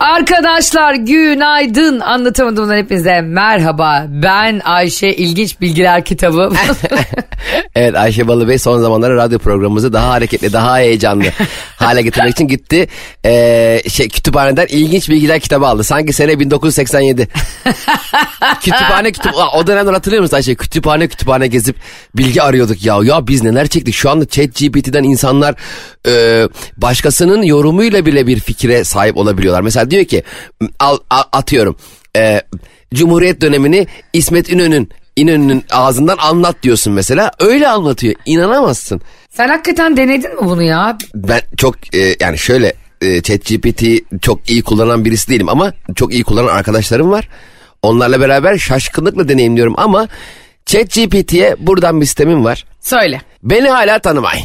Arkadaşlar günaydın anlatamadığımdan hepinize merhaba. Ben Ayşe İlginç Bilgiler kitabı. Evet Ayşe Balıbey son zamanlarda radyo programımızı daha hareketli, daha heyecanlı hale getirmek için gitti. Ee, şey kütüphaneden ilginç bilgiler kitabı aldı. Sanki sene 1987. kütüphane kütüp o dönemden hatırlıyor musun Ayşe? Kütüphane kütüphane gezip bilgi arıyorduk ya. Ya biz neler çektik? Şu anda Chat GPT'den insanlar e, başkasının yorumuyla bile bir fikre sahip olabiliyorlar. Mesela diyor ki al, al atıyorum. E, Cumhuriyet dönemini İsmet İnönü'nün İnönü'nün ağzından anlat diyorsun mesela. Öyle anlatıyor. İnanamazsın. Sen hakikaten denedin mi bunu ya? Ben çok e, yani şöyle e, ChatGPT çok iyi kullanan birisi değilim ama çok iyi kullanan arkadaşlarım var. Onlarla beraber şaşkınlıkla deneyimliyorum ama ChatGPT'ye buradan bir sistemim var. Söyle. Beni hala tanımay.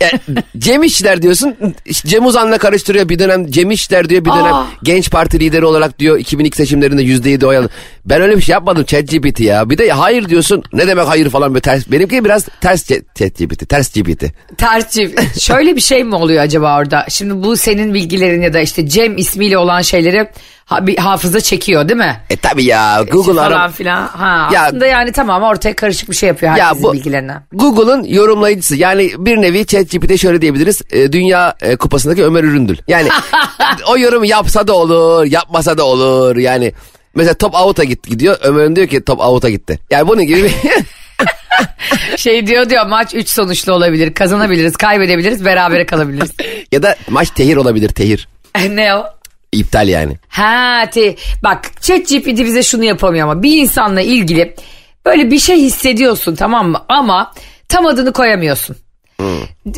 Yani Cem İşler diyorsun. Cem Uzan'la karıştırıyor bir dönem Cem İşler diyor bir dönem Aa. genç parti lideri olarak diyor 2002 seçimlerinde %7 oy aldı. Ben öyle bir şey yapmadım ChatGPT ya. Bir de hayır diyorsun. Ne demek hayır falan böyle ters. Benimki biraz ters ChatGPT. Ters GPT. Tercih. Şöyle bir şey mi oluyor acaba orada? Şimdi bu senin bilgilerin ya da işte Cem ismiyle olan şeyleri ha- bir hafıza çekiyor değil mi? E tabi ya Google falan ara. filan. Ha, Ya- aslında yani tamam ortaya karışık bir şey yapıyor herkesin bilgilerinden. Google'ın yorumlayıcısı. Yani bir nevi ChatGPT şöyle diyebiliriz. e, Dünya e, kupasındaki Ömer Üründül. Yani o yorumu yapsa da olur, yapmasa da olur. Yani mesela top out'a git gidiyor. Ömer'in diyor ki top out'a gitti. Yani bunun gibi bir... Şey diyor diyor maç 3 sonuçlu olabilir. Kazanabiliriz, kaybedebiliriz, berabere kalabiliriz. ya da maç tehir olabilir tehir. ne o? İptal yani. Ha te, bak ChatGPT bize şunu yapamıyor ama bir insanla ilgili böyle bir şey hissediyorsun tamam mı ama tam adını koyamıyorsun.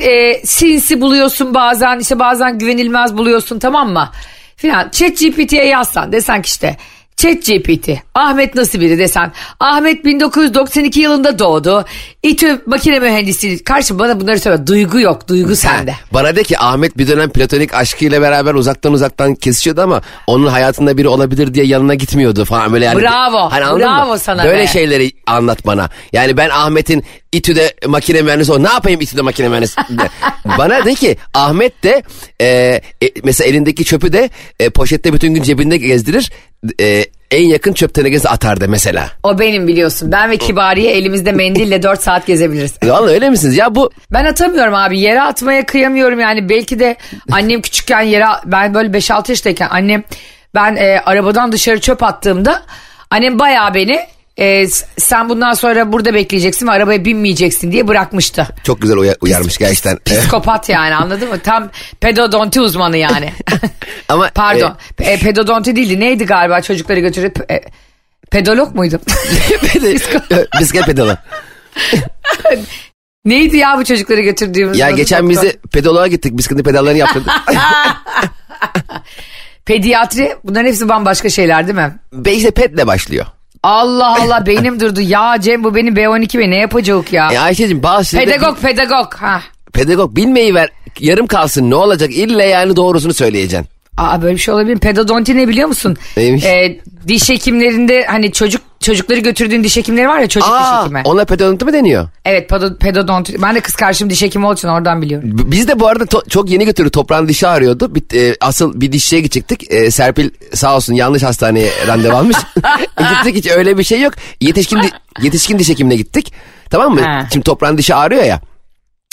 Ee, sinsi buluyorsun bazen işte bazen güvenilmez buluyorsun tamam mı? Filan ChatGPT'ye yazsan desen ki işte ChatGPT Ahmet nasıl biri desen Ahmet 1992 yılında doğdu İTÜ makine mühendisi karşı bana bunları söyle duygu yok duygu sende. Bana de ki Ahmet bir dönem platonik aşkıyla beraber uzaktan uzaktan kesişiyordu ama onun hayatında biri olabilir diye yanına gitmiyordu falan böyle yani. Bravo, Hani anladın bravo mı? sana Böyle be. şeyleri anlat bana. Yani ben Ahmet'in İTÜ'de makine mühendisi ol. Ne yapayım İTÜ'de makine mühendisi? bana de ki Ahmet de e, e, mesela elindeki çöpü de e, poşette bütün gün cebinde gezdirir. E, en yakın çöp tenekesi atar de mesela. O benim biliyorsun ben ve Kibariye elimizde mendille 4 saat gezebiliriz. Vallahi öyle misiniz? Ya bu Ben atamıyorum abi yere atmaya kıyamıyorum yani belki de annem küçükken yere ben böyle 5-6 yaşındayken annem ben e, arabadan dışarı çöp attığımda annem bayağı beni e, sen bundan sonra burada bekleyeceksin ve arabaya binmeyeceksin diye bırakmıştı. çok güzel uya- uyarmış gerçekten. Psikopat yani anladın mı? Tam pedodonti uzmanı yani. Ama Pardon e, pedodonti değildi neydi galiba çocukları götürüp e, pedolog muydu? e, bisiklet pedalı. neydi ya bu çocukları götürdüğümüz? Ya geçen doktor? bizi pedoloğa gittik. Bisiklet pedallarını yaptırdık. Pediatri bunların hepsi bambaşka şeyler değil mi? Ve işte petle başlıyor. Allah Allah beynim durdu. Ya Cem bu benim B12 ve ne yapacak ya? E Ayşe'cim bazı pedagog pedagog. Ha. pedagog bilmeyi ver yarım kalsın ne olacak ille yani doğrusunu söyleyeceksin. Aa böyle bir şey olabilir mi? Pedodonti ne biliyor musun? Neymiş? Ee, diş hekimlerinde hani çocuk çocukları götürdüğün diş hekimleri var ya çocuk diş Aa, hekimi. ona pedodonti mi deniyor? Evet pedo, pedodonti. Ben de kız kardeşim diş hekimi olduğu için oradan biliyorum. B- Biz de bu arada to- çok yeni götürdük. Toprağın dişi ağrıyordu. Bir, e, asıl bir dişçiye gidecektik. E, Serpil sağ olsun yanlış hastaneye randevu almış. gittik hiç öyle bir şey yok. Yetişkin di- yetişkin diş hekimine gittik. Tamam mı? Ha. Şimdi toprağın dişi ağrıyor ya.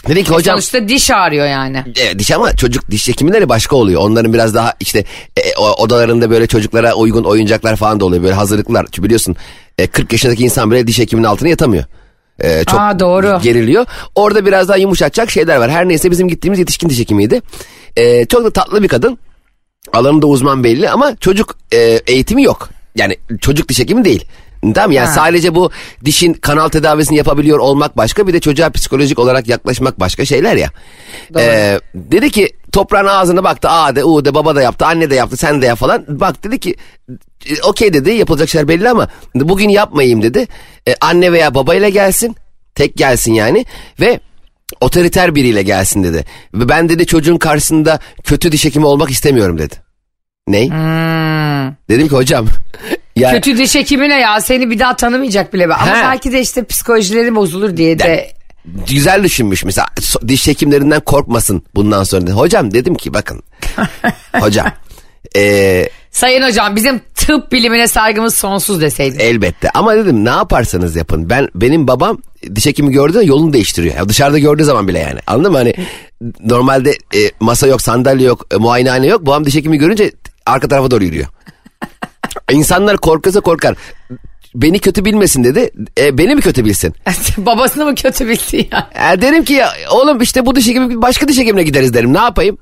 Dedi ki hocam Sonuçta diş ağrıyor yani. Evet, diş ama çocuk diş hekimleri başka oluyor. Onların biraz daha işte e, o- odalarında böyle çocuklara uygun oyuncaklar falan da oluyor. Böyle hazırlıklar. Çünkü biliyorsun e, 40 yaşındaki insan bile diş hekiminin altına yatamıyor. E, çok Aa, doğru. geriliyor. Orada biraz daha yumuşatacak şeyler var. Her neyse bizim gittiğimiz yetişkin diş hekimiydi. E, çok da tatlı bir kadın. Alanında uzman belli ama çocuk e, eğitimi yok. Yani çocuk diş hekimi değil. Tamam yani Ha. sadece bu dişin kanal tedavisini yapabiliyor olmak başka bir de çocuğa psikolojik olarak yaklaşmak başka şeyler ya. Ee, dedi ki toprağın ağzına baktı A de U de baba da yaptı anne de yaptı sen de yap falan. Bak dedi ki e, okey dedi yapılacak şeyler belli ama bugün yapmayayım dedi. E, anne veya babayla gelsin tek gelsin yani ve otoriter biriyle gelsin dedi. Ve ben dedi çocuğun karşısında kötü diş hekimi olmak istemiyorum dedi. Ney? Hmm. Dedim ki hocam. Ya, Kötü diş hekimi ne ya seni bir daha tanımayacak bile. Ama He. belki de işte psikolojileri bozulur diye de. güzel düşünmüş mesela diş hekimlerinden korkmasın bundan sonra. Hocam dedim ki bakın. hocam. eee Sayın hocam bizim tıp bilimine saygımız sonsuz deseydin. Elbette ama dedim ne yaparsanız yapın. Ben benim babam diş hekimi gördüğünde yolunu değiştiriyor. Ya dışarıda gördüğü zaman bile yani. Anladın mı? Hani normalde e, masa yok, sandalye yok, e, muayenehane yok. Babam diş hekimi görünce arka tarafa doğru yürüyor. İnsanlar korkarsa korkar. Beni kötü bilmesin dedi. E, beni mi kötü bilsin? Babasını mı kötü bildi ya? E, derim ki ya, oğlum işte bu diş hekimi başka diş hekimine gideriz derim. Ne yapayım?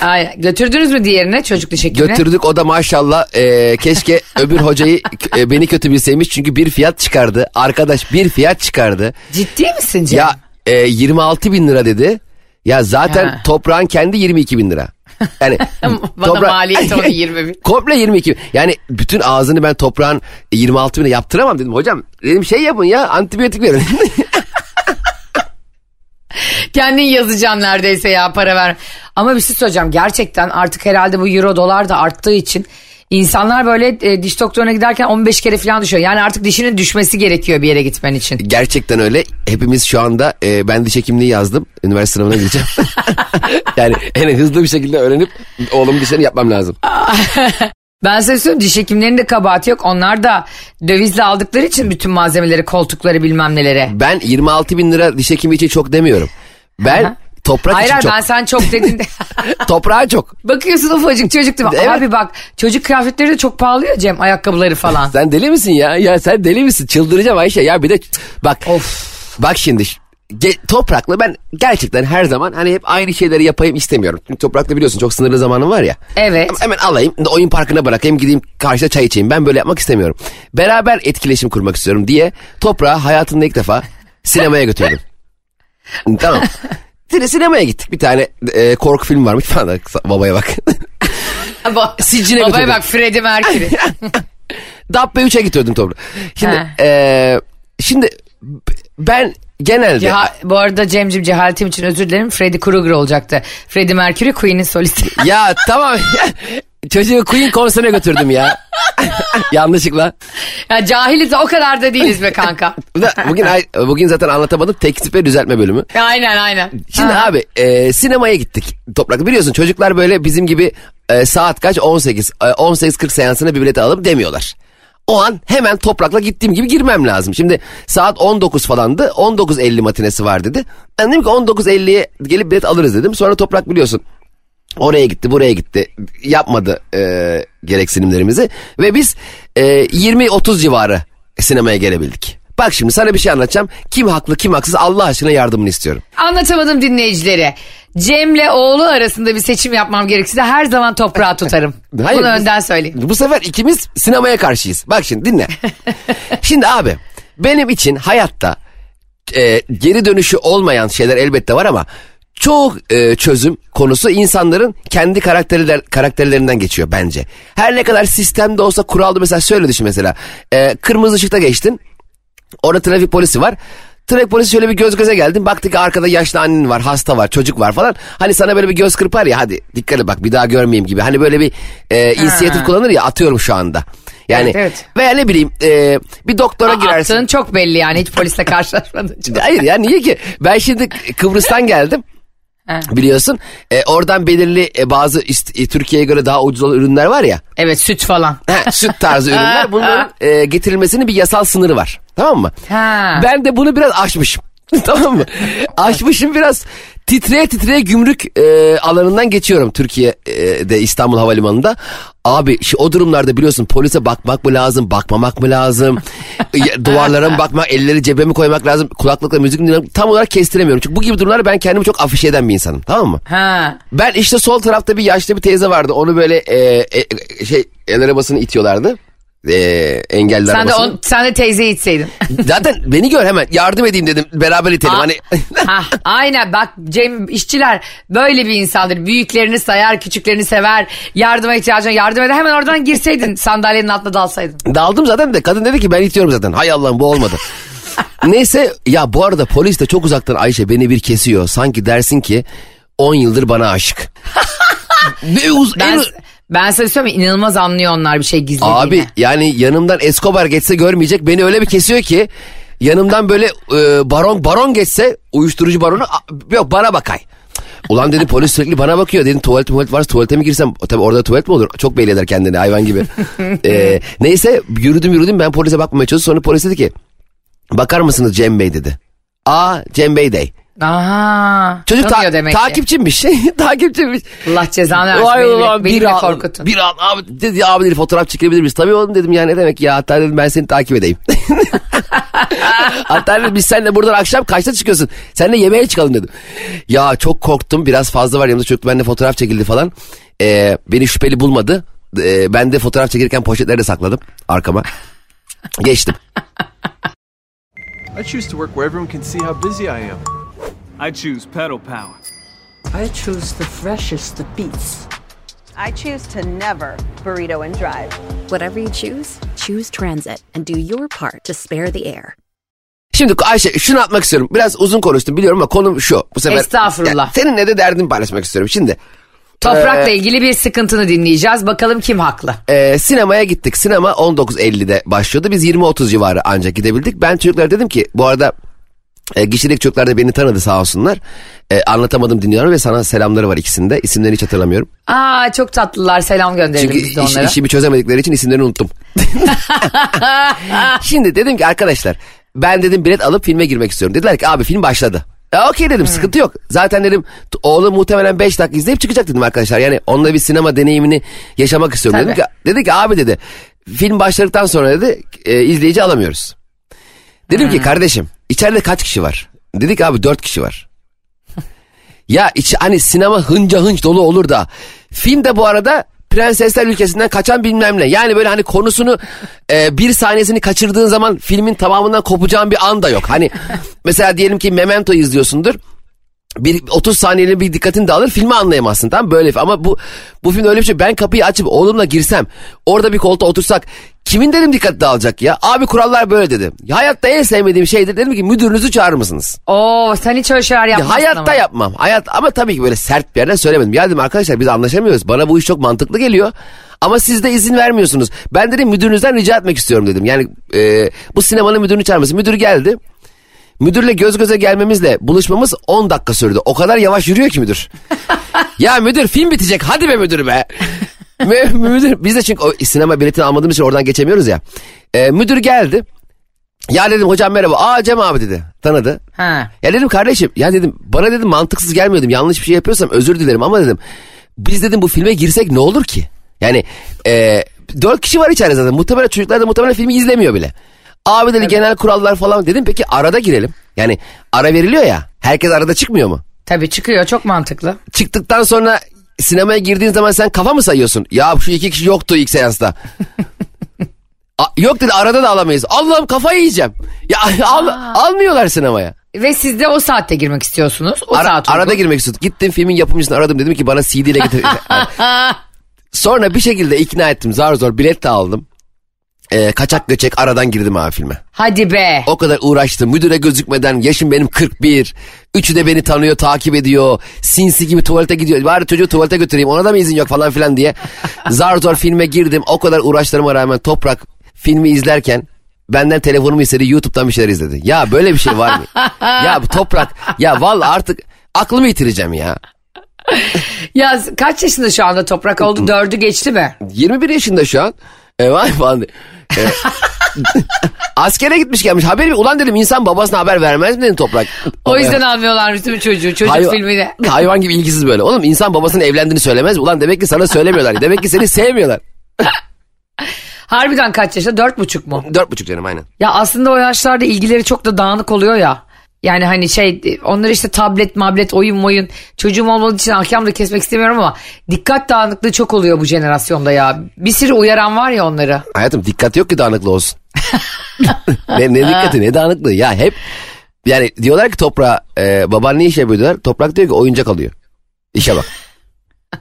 Ay, götürdünüz mü diğerine çocuk diş hekimine? Götürdük o da maşallah e, keşke öbür hocayı e, beni kötü bilseymiş. Çünkü bir fiyat çıkardı. Arkadaş bir fiyat çıkardı. Ciddi misin Cem? Ya e, 26 bin lira dedi. Ya zaten Ha. toprağın kendi 22 bin lira. Yani Bana maliyeti onu 20 bin. Komple 22 bin. Yani bütün ağzını ben toprağın 26 bine yaptıramam dedim. Hocam dedim şey yapın ya antibiyotik verin. Kendin yazacaksın neredeyse ya para ver. Ama bir şey söyleyeceğim. Gerçekten artık herhalde bu euro dolar da arttığı için insanlar böyle e, diş doktoruna giderken 15 kere falan düşüyor. Yani artık dişinin düşmesi gerekiyor bir yere gitmen için. Gerçekten öyle. Hepimiz şu anda e, ben diş hekimliği yazdım. Üniversite sınavına gireceğim. yani en hızlı bir şekilde öğrenip oğlumun dişlerini yapmam lazım. Ben size söyleyeyim diş hekimlerinin de kabahati yok. Onlar da dövizle aldıkları için bütün malzemeleri, koltukları bilmem nelere. Ben 26 bin lira diş hekimi için çok demiyorum. Ben Aha. Toprak Hayır için hayır çok. ben sen çok dedin de. Toprağa çok. Bakıyorsun ufacık çocuk değil mi? Evet. Abi bak çocuk kıyafetleri de çok pahalı ya Cem ayakkabıları falan. Sen deli misin ya? Ya sen deli misin? Çıldıracağım Ayşe. Ya bir de bak. Of. Bak şimdi ge- toprakla ben gerçekten her zaman hani hep aynı şeyleri yapayım istemiyorum. Çünkü toprakla biliyorsun çok sınırlı zamanım var ya. Evet. Hemen alayım oyun parkına bırakayım gideyim karşıda çay içeyim. Ben böyle yapmak istemiyorum. Beraber etkileşim kurmak istiyorum diye toprağı hayatımda ilk defa sinemaya götürdüm. tamam. Sine- Sinemaya gittik. Bir tane e, korku film varmış falan. Babaya bak. Ba- Sicile Babaya götürdüm. bak Freddie Mercury. Dabbe 3'e götürdüm toprağı. Şimdi Ha. e, şimdi ben genelde Ceha- bu arada Cem'cim cehaletim için özür dilerim. Freddie Krueger olacaktı. Freddie Mercury Queen'in solisti. Ya tamam. Çocuğu Queen konserine götürdüm ya. Yanlışlıkla. ya cahiliz o kadar da değiliz be kanka. Bugün bugün zaten anlatamadım. Tekstif ve düzeltme bölümü. aynen aynen. Şimdi Ha. abi e, sinemaya gittik. Toprak biliyorsun çocuklar böyle bizim gibi e, saat kaç 18 e, 18.40 seansına bir bilet alalım demiyorlar. O an hemen toprakla gittiğim gibi girmem lazım. Şimdi saat 19 falandı. 19.50 matinesi var dedi. Ben dedim ki 19.50'ye gelip bilet alırız dedim. Sonra toprak biliyorsun Oraya gitti buraya gitti yapmadı e, gereksinimlerimizi ve biz e, 20-30 civarı sinemaya gelebildik. Bak şimdi sana bir şey anlatacağım. Kim haklı kim haksız Allah aşkına yardımını istiyorum. Anlatamadım dinleyicilere. Cem'le oğlu arasında bir seçim yapmam gerekirse her zaman toprağı tutarım. Hayır, Bunu biz- önden söyleyeyim. Bu sefer ikimiz sinemaya karşıyız. Bak şimdi dinle. şimdi abi benim için hayatta e, geri dönüşü olmayan şeyler elbette var ama çok e, çözüm konusu insanların kendi karakterler karakterlerinden geçiyor bence. Her ne kadar sistemde olsa kuralda mesela şöyle düşün mesela. E, kırmızı ışıkta geçtin. Orada trafik polisi var. Trafik polisi şöyle bir göz göze geldin. Baktı ki arkada yaşlı annen var, hasta var, çocuk var falan. Hani sana böyle bir göz kırpar ya hadi dikkat et bak bir daha görmeyeyim gibi. Hani böyle bir e, inisiyatif kullanır ya atıyorum şu anda. Yani Evet, evet. veya ne bileyim e, bir doktora girersin. Attığın çok belli yani hiç polisle karşılaşmadığın için. Hayır ya niye ki? Ben şimdi Kıbrıs'tan geldim. Ha. Biliyorsun e, oradan belirli e, bazı e, Türkiye'ye göre daha ucuz olan ürünler var ya. Evet süt falan. Ha, süt tarzı ürünler bunların e, getirilmesinin bir yasal sınırı var. Tamam mı? Ha. Ben de bunu biraz aşmışım. tamam mı? Aşmışım biraz titreye titreye gümrük e, alanından geçiyorum Türkiye'de İstanbul Havalimanı'nda. Abi şu, o durumlarda biliyorsun polise bakmak mı lazım, bakmamak mı lazım? Duvarlara mı bakmak, elleri cebe mi koymak lazım? Kulaklıkla müzik mi dinlemek tam olarak kestiremiyorum. Çünkü bu gibi durumlarda ben kendimi çok afişe eden bir insanım tamam mı? Ha. Ben işte sol tarafta bir yaşlı bir teyze vardı. Onu böyle e, e, şey el arabasını itiyorlardı. E, engelli Sen de, arabasını. on, sen de teyzeyi itseydin. Zaten beni gör hemen yardım edeyim dedim. Beraber itelim Aa, hani. ha, aynen bak Cem işçiler böyle bir insandır. Büyüklerini sayar, küçüklerini sever. Yardıma ihtiyacına yardım eder. Hemen oradan girseydin sandalyenin altına dalsaydın. Daldım zaten de kadın dedi ki ben itiyorum zaten. Hay Allah'ım bu olmadı. Neyse ya bu arada polis de çok uzaktan Ayşe beni bir kesiyor. Sanki dersin ki 10 yıldır bana aşık. ne uz Ben, en- Ben sana söyleyeyim inanılmaz anlıyor onlar bir şey gizlediğini. Abi yani yanımdan Escobar geçse görmeyecek beni öyle bir kesiyor ki yanımdan böyle e, baron baron geçse uyuşturucu baronu a- yok bana bakay. Ulan dedi polis sürekli bana bakıyor. Dedim tuvalet tuvalet varsa tuvalete mi girsem? Tabii orada tuvalet mi olur? Çok belli eder kendini hayvan gibi. Ee, neyse yürüdüm yürüdüm ben polise bakmamaya çalıştım. Sonra polis dedi ki bakar mısınız Cem Bey dedi. Aa Cem Bey dey. Aha. Çocuk ta- demek ki. takipçiymiş. takipçiymiş. Allah cezanı versin. Vay Beni, ulan beni bir de an, korkutun. bir an abi dedi abi dedi fotoğraf çekebilir miyiz? Tabii oğlum dedim ya ne demek ya hatta dedim ben seni takip edeyim. hatta dedim biz seninle buradan akşam kaçta çıkıyorsun? Seninle yemeğe çıkalım dedim. Ya çok korktum biraz fazla var yanımda çocuk benimle fotoğraf çekildi falan. Ee, beni şüpheli bulmadı. Ee, ben de fotoğraf çekilirken poşetleri de sakladım arkama. Geçtim. I choose to work where everyone can see how busy I am. I choose pedal power. I choose the freshest of beets. I choose to never burrito and drive. Whatever you choose, choose transit and do your part to spare the air. Şimdi Ayşe şunu atmak istiyorum. Biraz uzun konuştum biliyorum ama konum şu. Bu sefer, Estağfurullah. Ya, seninle de derdimi paylaşmak istiyorum. Şimdi Toprakla Ee, ilgili bir sıkıntını dinleyeceğiz. Bakalım kim haklı. Ee, sinemaya gittik. Sinema 19.50'de başlıyordu. Biz 20.30 civarı ancak gidebildik. Ben çocuklara dedim ki bu arada e, gişedeki çocuklar da beni tanıdı sağ olsunlar. E, anlatamadım dinliyorlar ve sana selamları var ikisinde. İsimlerini hiç hatırlamıyorum. Aa çok tatlılar. Selam gönderelim Çünkü biz de iş, onlara. işimi çözemedikleri için isimlerini unuttum. Şimdi dedim ki arkadaşlar ben dedim bilet alıp filme girmek istiyorum. Dediler ki abi film başladı. E, Okey dedim sıkıntı yok. Zaten dedim oğlum muhtemelen 5 dakika izleyip çıkacak dedim arkadaşlar. Yani onunla bir sinema deneyimini yaşamak istiyorum. Dedim ki, dedi ki abi dedi film başladıktan sonra dedi e, izleyici alamıyoruz. Dedim ki kardeşim içeride kaç kişi var? Dedi ki abi 4 kişi var. Ya içi hani sinema hınca hınç dolu olur da film de bu arada prensesler ülkesinden kaçan bilmem ne. Yani böyle hani konusunu e, bir sahnesini kaçırdığın zaman filmin tamamından kopacağın bir an da yok. Hani mesela diyelim ki Memento izliyorsundur. Bir 30 saniyeli bir dikkatin dağılır filmi anlayamazsın tamam böyle ama bu bu filmde öyle bir şey ben kapıyı açıp oğlumla girsem orada bir koltuğa otursak kimin dedim dikkat dağılacak ya abi kurallar böyle dedi hayatta en sevmediğim şeydir dedim ki müdürünüzü çağırır mısınız Oo sen hiç öyle şeyler ya yapmazsın hayatta ama. yapmam. Hayat ama tabii ki böyle sert bir yerden söylemedim. Ya dedim arkadaşlar biz anlaşamıyoruz. Bana bu iş çok mantıklı geliyor. Ama siz de izin vermiyorsunuz. Ben dedim müdürünüzden rica etmek istiyorum dedim. Yani e, bu sinemanın müdürünü çağırması. Müdür geldi. Müdürle göz göze gelmemizle buluşmamız 10 dakika sürdü. O kadar yavaş yürüyor ki müdür. ya müdür film bitecek hadi be müdür be. Mü- müdür biz de çünkü o sinema biletini almadığımız için oradan geçemiyoruz ya. E, müdür geldi. Ya dedim hocam merhaba. Aa Cem abi dedi. Tanıdı. Ha. Ya dedim kardeşim ya dedim bana dedim mantıksız gelmiyor dedim. Yanlış bir şey yapıyorsam özür dilerim ama dedim. Biz dedim bu filme girsek ne olur ki? Yani e, dört kişi var içeride zaten. Muhtemelen çocuklar da muhtemelen filmi izlemiyor bile. Abi dedi genel kurallar falan dedim peki arada girelim. Yani ara veriliyor ya. Herkes arada çıkmıyor mu? Tabii çıkıyor çok mantıklı. Çıktıktan sonra sinemaya girdiğin zaman sen kafa mı sayıyorsun? Ya şu iki kişi yoktu ilk seansta. A- yok dedi arada da alamayız. Allah'ım kafayı yiyeceğim. Ya al- almıyorlar sinemaya. Ve siz de o saatte girmek istiyorsunuz. O Ara- saat uygun. arada girmek istedim. Gittim filmin yapımcısını aradım dedim ki bana CD ile getir. Sonra bir şekilde ikna ettim zar zor bilet de aldım. Ee, kaçak göçek aradan girdim abi filme. Hadi be. O kadar uğraştım müdüre gözükmeden yaşım benim 41. Üçü de beni tanıyor takip ediyor. Sinsi gibi tuvalete gidiyor. Bari çocuğu tuvalete götüreyim ona da mı izin yok falan filan diye. Zar zor filme girdim. O kadar uğraşlarıma rağmen Toprak filmi izlerken benden telefonumu istedi YouTube'dan bir şeyler izledi. Ya böyle bir şey var mı? ya bu Toprak ya vallahi artık aklımı yitireceğim ya. Ya kaç yaşında şu anda toprak oldu? Dördü geçti mi? 21 yaşında şu an. E, vay falan. E, askere gitmiş gelmiş. Haberi ulan dedim insan babasına haber vermez mi dedim Toprak. O yüzden almıyorlar değil mi çocuğu? Çocuk Hayvan- filmine. Hayvan gibi ilgisiz böyle. Oğlum insan babasının evlendiğini söylemez mi? Ulan demek ki sana söylemiyorlar. Demek ki seni sevmiyorlar. Harbiden kaç yaşında? Dört buçuk mu? Dört buçuk canım aynen. Ya aslında o yaşlarda ilgileri çok da dağınık oluyor ya. Yani hani şey onlar işte tablet mablet oyun oyun çocuğum olmadığı için ahkam da kesmek istemiyorum ama dikkat dağınıklığı çok oluyor bu jenerasyonda ya. Bir sürü uyaran var ya onları. Hayatım dikkat yok ki dağınıklı olsun. ne, ne dikkati ne dağınıklığı ya hep yani diyorlar ki toprağa e, baban ne iş yapıyor diyorlar. Toprak diyor ki oyuncak alıyor. İşe bak.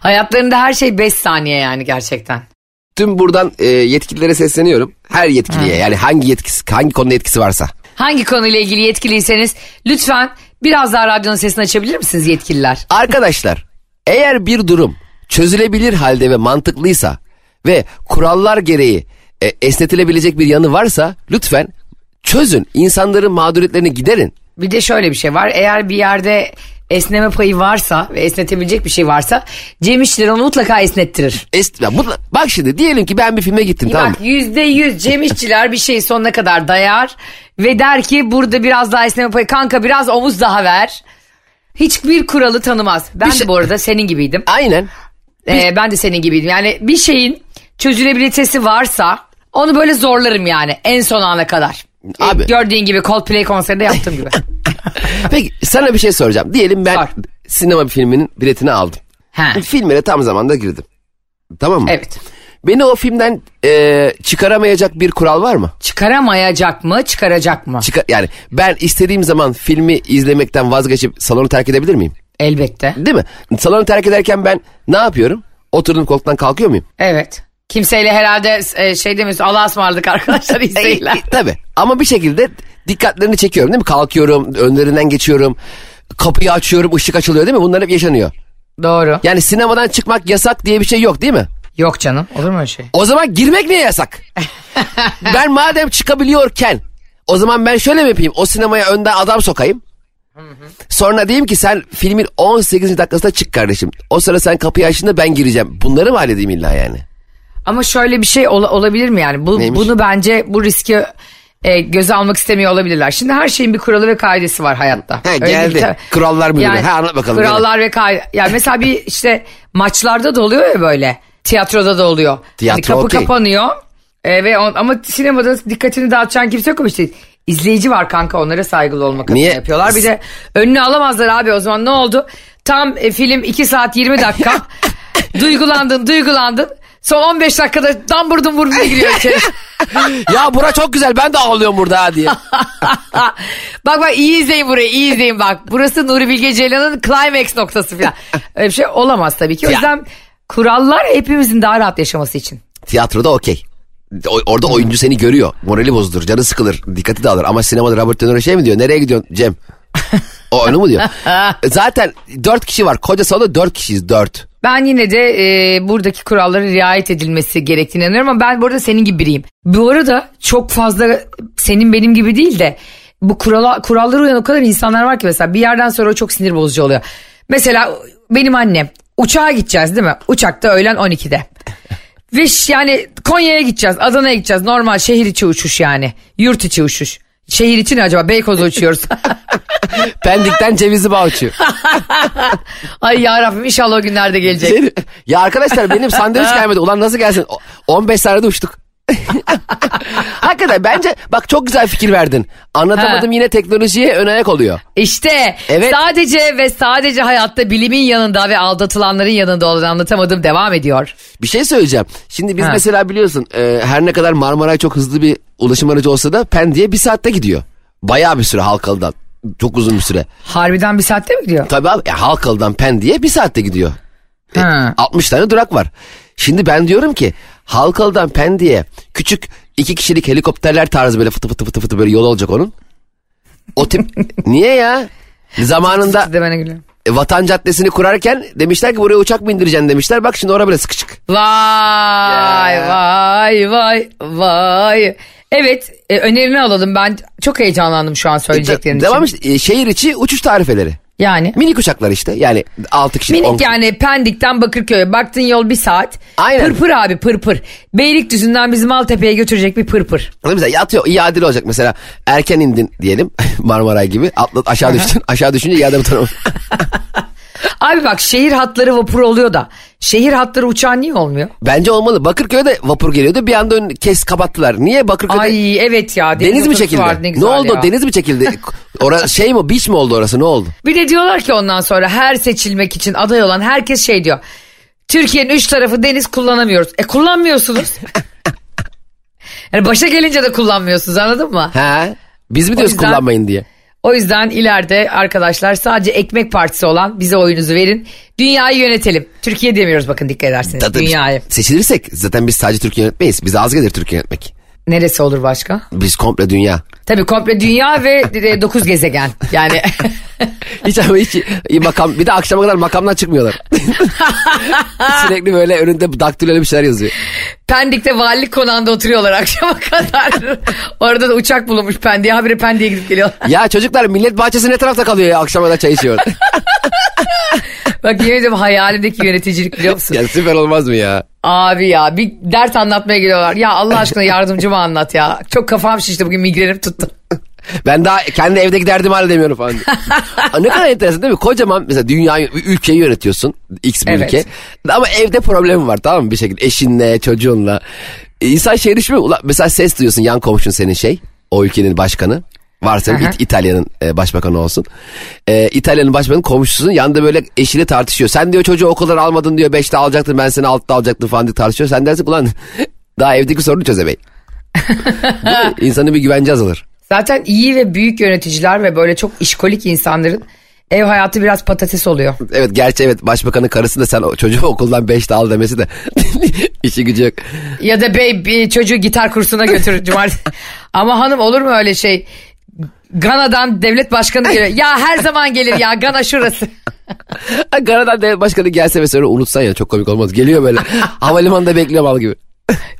Hayatlarında her şey 5 saniye yani gerçekten. Tüm buradan e, yetkililere sesleniyorum. Her yetkiliye yani hangi yetkisi hangi konuda yetkisi varsa. Hangi konuyla ilgili yetkiliyseniz lütfen biraz daha radyonun sesini açabilir misiniz yetkililer? Arkadaşlar eğer bir durum çözülebilir halde ve mantıklıysa ve kurallar gereği e, esnetilebilecek bir yanı varsa lütfen çözün. İnsanların mağduriyetlerini giderin. Bir de şöyle bir şey var. Eğer bir yerde esneme payı varsa ve esnetebilecek bir şey varsa Cem İşçiler onu mutlaka esnettirir. Es, ya mutla- bak şimdi diyelim ki ben bir filme gittim tamam? Bak yüzde yüz Cem İşçiler bir şeyi sonuna kadar dayar ve der ki burada biraz daha esneme payı kanka biraz omuz daha ver. Hiçbir kuralı tanımaz. Ben şey- de bu arada senin gibiydim. Aynen. Ee, ben de senin gibiydim. Yani bir şeyin çözülebilitesi varsa onu böyle zorlarım yani en son ana kadar. Abi. gördüğün gibi Coldplay konserinde yaptığım gibi. Peki sana bir şey soracağım. Diyelim ben Sor. sinema filminin biletini aldım. Ha. Filmine tam zamanda girdim. Tamam mı? Evet. Beni o filmden e, çıkaramayacak bir kural var mı? Çıkaramayacak mı çıkaracak mı? Çıkar, yani ben istediğim zaman filmi izlemekten vazgeçip salonu terk edebilir miyim? Elbette. Değil mi? Salonu terk ederken ben ne yapıyorum? Oturduğum koltuktan kalkıyor muyum? Evet. Kimseyle herhalde e, şey demiyorsun Allah'a ısmarladık arkadaşlar izleyin. E, tabii. Ama bir şekilde dikkatlerini çekiyorum değil mi? Kalkıyorum, önlerinden geçiyorum. Kapıyı açıyorum, ışık açılıyor değil mi? Bunlar hep yaşanıyor. Doğru. Yani sinemadan çıkmak yasak diye bir şey yok değil mi? Yok canım olur mu öyle şey? O zaman girmek niye yasak? ben madem çıkabiliyorken o zaman ben şöyle mi yapayım? O sinemaya önden adam sokayım. Sonra diyeyim ki sen filmin 18. dakikasında çık kardeşim. O sıra sen kapıyı açtığında ben gireceğim. Bunları mı halledeyim illa yani? Ama şöyle bir şey ola- olabilir mi yani? Bu, Neymiş? bunu bence bu riski e, göze almak istemiyor olabilirler. Şimdi her şeyin bir kuralı ve kaidesi var hayatta. He, Öyle geldi. değil. Kurallar müdürü. He, anlat bakalım, Kurallar ve kaide. Yani mesela bir işte maçlarda da oluyor ya böyle. Tiyatroda da oluyor. Tiyatro Hani kapı okey. kapanıyor. E, ve on, ama sinemada dikkatini dağıtacağın kimse yok ama işte izleyici var kanka onlara saygılı olmak adına Niye? yapıyorlar. Bir de önünü alamazlar abi o zaman ne oldu? Tam e, film 2 saat 20 dakika. duygulandın duygulandın. Son 15 dakikada dambur dumbur giriyor içeri. ya bura çok güzel ben de ağlıyorum burada ha diye. bak bak iyi izleyin burayı iyi izleyin bak. Burası Nuri Bilge Ceylan'ın climax noktası falan. Öyle bir şey olamaz tabii ki. O Ya. yüzden kurallar hepimizin daha rahat yaşaması için. Tiyatroda okey. Orada oyuncu seni görüyor. Morali bozulur, canı sıkılır, dikkati dağılır. Ama sinemada Robert De Niro şey mi diyor? Nereye gidiyorsun Cem? O onu mu diyor? Zaten dört kişi var. Koca salonda dört kişiyiz. Dört. Ben yine de e, buradaki kurallara riayet edilmesi gerektiğine inanıyorum ama ben burada senin gibi biriyim. Bu arada çok fazla senin benim gibi değil de bu kurala, kurallara uyan o kadar insanlar var ki mesela bir yerden sonra o çok sinir bozucu oluyor. Mesela benim annem uçağa gideceğiz değil mi? Uçakta öğlen 12'de. Ve yani Konya'ya gideceğiz, Adana'ya gideceğiz. Normal şehir içi uçuş yani. Yurt içi uçuş. Şehir için acaba Beykoz'a uçuyoruz. Pendik'ten Cevizli Bağ uçuyor. Ay yarabbim inşallah o günlerde gelecek. Ya arkadaşlar benim sandviç gelmedi. Ulan nasıl gelsin? O- 15 saniyede uçtuk. Hakikaten bence bak çok güzel fikir verdin. Anlatamadım Ha. yine teknolojiye ön ayak oluyor. İşte Evet. sadece ve sadece hayatta bilimin yanında ve aldatılanların yanında olan anlatamadım devam ediyor. Bir şey söyleyeceğim. Şimdi biz Ha. mesela biliyorsun e, her ne kadar Marmaray çok hızlı bir ulaşım aracı olsa da Pendik'e bir saatte gidiyor. Bayağı bir süre Halkalı'dan. Çok uzun bir süre. Harbiden bir saatte mi gidiyor? Tabii abi ya Halkalı'dan Pendik'e bir saatte gidiyor. E, Ha. 60 tane durak var. Şimdi ben diyorum ki Halkalı'dan Pendik'e küçük iki kişilik helikopterler tarzı böyle fıtı fıtı fıtı fıtı böyle yol olacak onun. O tip niye ya? Zamanında De bana e, Vatan Caddesi'ni kurarken demişler ki buraya uçak mı indireceksin demişler. Bak şimdi oraya böyle sıkışık. Vay Ya. vay vay vay. Evet e, önerini alalım ben çok heyecanlandım şu an söyleyeceklerin için. Devam işte e, şehir içi uçuş tarifeleri. Yani Minik uçaklar işte yani 6 kişi. minik 10 yani Pendik'ten Bakırköy'e baktığın yol bir saat. Aynen. Pırpır abi pırpır. Beylikdüzü'nden bizi Maltepe'ye götürecek bir pırpır. Mesela yatıyor adil olacak mesela erken indin diyelim Marmaray gibi atlat aşağı düştün aşağı düşünce iade butonu. Abi bak şehir hatları vapur oluyor da şehir hatları uçağı niye olmuyor? Bence olmalı Bakırköy'de vapur geliyordu bir anda ön kes kapattılar. Niye Bakırköy'de Ay evet ya. deniz, mi otobüsü çekildi? vardı, ne ne, oldu ya. deniz mi çekildi? Orası şey mi beach mi oldu orası ne oldu? Bir de diyorlar ki ondan sonra her seçilmek için aday olan herkes şey diyor. Türkiye'nin üç tarafı deniz kullanamıyoruz. E kullanmıyorsunuz. yani başa gelince de kullanmıyorsunuz anladın mı? He? Biz mi diyoruz yüzden- kullanmayın diye? O yüzden ileride arkadaşlar sadece ekmek partisi olan bize oyunuzu verin. Dünyayı yönetelim. Türkiye demiyoruz bakın dikkat ederseniz. Tabii Dünyayı. Seçilirsek zaten biz sadece Türkiye yönetmeyiz. Bize az gelir Türkiye yönetmek. Neresi olur başka? Biz komple dünya. Tabii komple dünya ve 9 gezegen. Yani Hiç ama hiç iyi makam bir de akşama kadar makamdan çıkmıyorlar. Sürekli böyle önünde daktiloyla bir şeyler yazıyor. Pendik'te valilik konağında oturuyorlar akşama kadar. Orada da uçak bulunmuş Pendik'e. Habire Pendik'e gidip geliyorlar. Ya çocuklar millet bahçesi ne tarafta kalıyor ya akşama kadar çay içiyor. Bak yemin ediyorum hayalimdeki yöneticilik biliyor musun? ya süper olmaz mı ya? Abi ya bir dert anlatmaya geliyorlar. Ya Allah aşkına yardımcımı anlat ya. Çok kafam şişti bugün migrenim tuttu. Ben daha kendi evdeki derdimi halledemiyorum falan. Aa, ne kadar enteresan değil mi? Kocaman mesela dünyayı, ülkeyi yönetiyorsun. X bir Evet. ülke. Ama evde problem var tamam mı bir şekilde. Eşinle, çocuğunla. E, İnsan şey düşünmüyor. Ulan mesela ses duyuyorsun yan komşun senin şey. O ülkenin başkanı. Varsa Aha. İt- İtalya'nın e, başbakanı olsun. E, İtalya'nın başbakanı komşusun yanında böyle eşiyle tartışıyor. Sen diyor çocuğu okuldan almadın diyor. Beşte alacaktın ben seni altta alacaktım falan diye tartışıyor. Sen dersin ulan daha evdeki sorunu çözemeyin. İnsanın bir güvence azalır. Zaten iyi ve büyük yöneticiler ve böyle çok işkolik insanların ev hayatı biraz patates oluyor. Evet gerçi evet başbakanın karısı da sen o çocuğu okuldan 5'te al demesi de işi gücü yok. Ya da bey bir çocuğu gitar kursuna götür cumartesi. Ama hanım olur mu öyle şey? Gana'dan devlet başkanı geliyor. Ya her zaman gelir ya Gana şurası. Karadan devlet başkanı gelse sonra unutsan ya çok komik olmaz. Geliyor böyle havalimanında bekliyor mal gibi.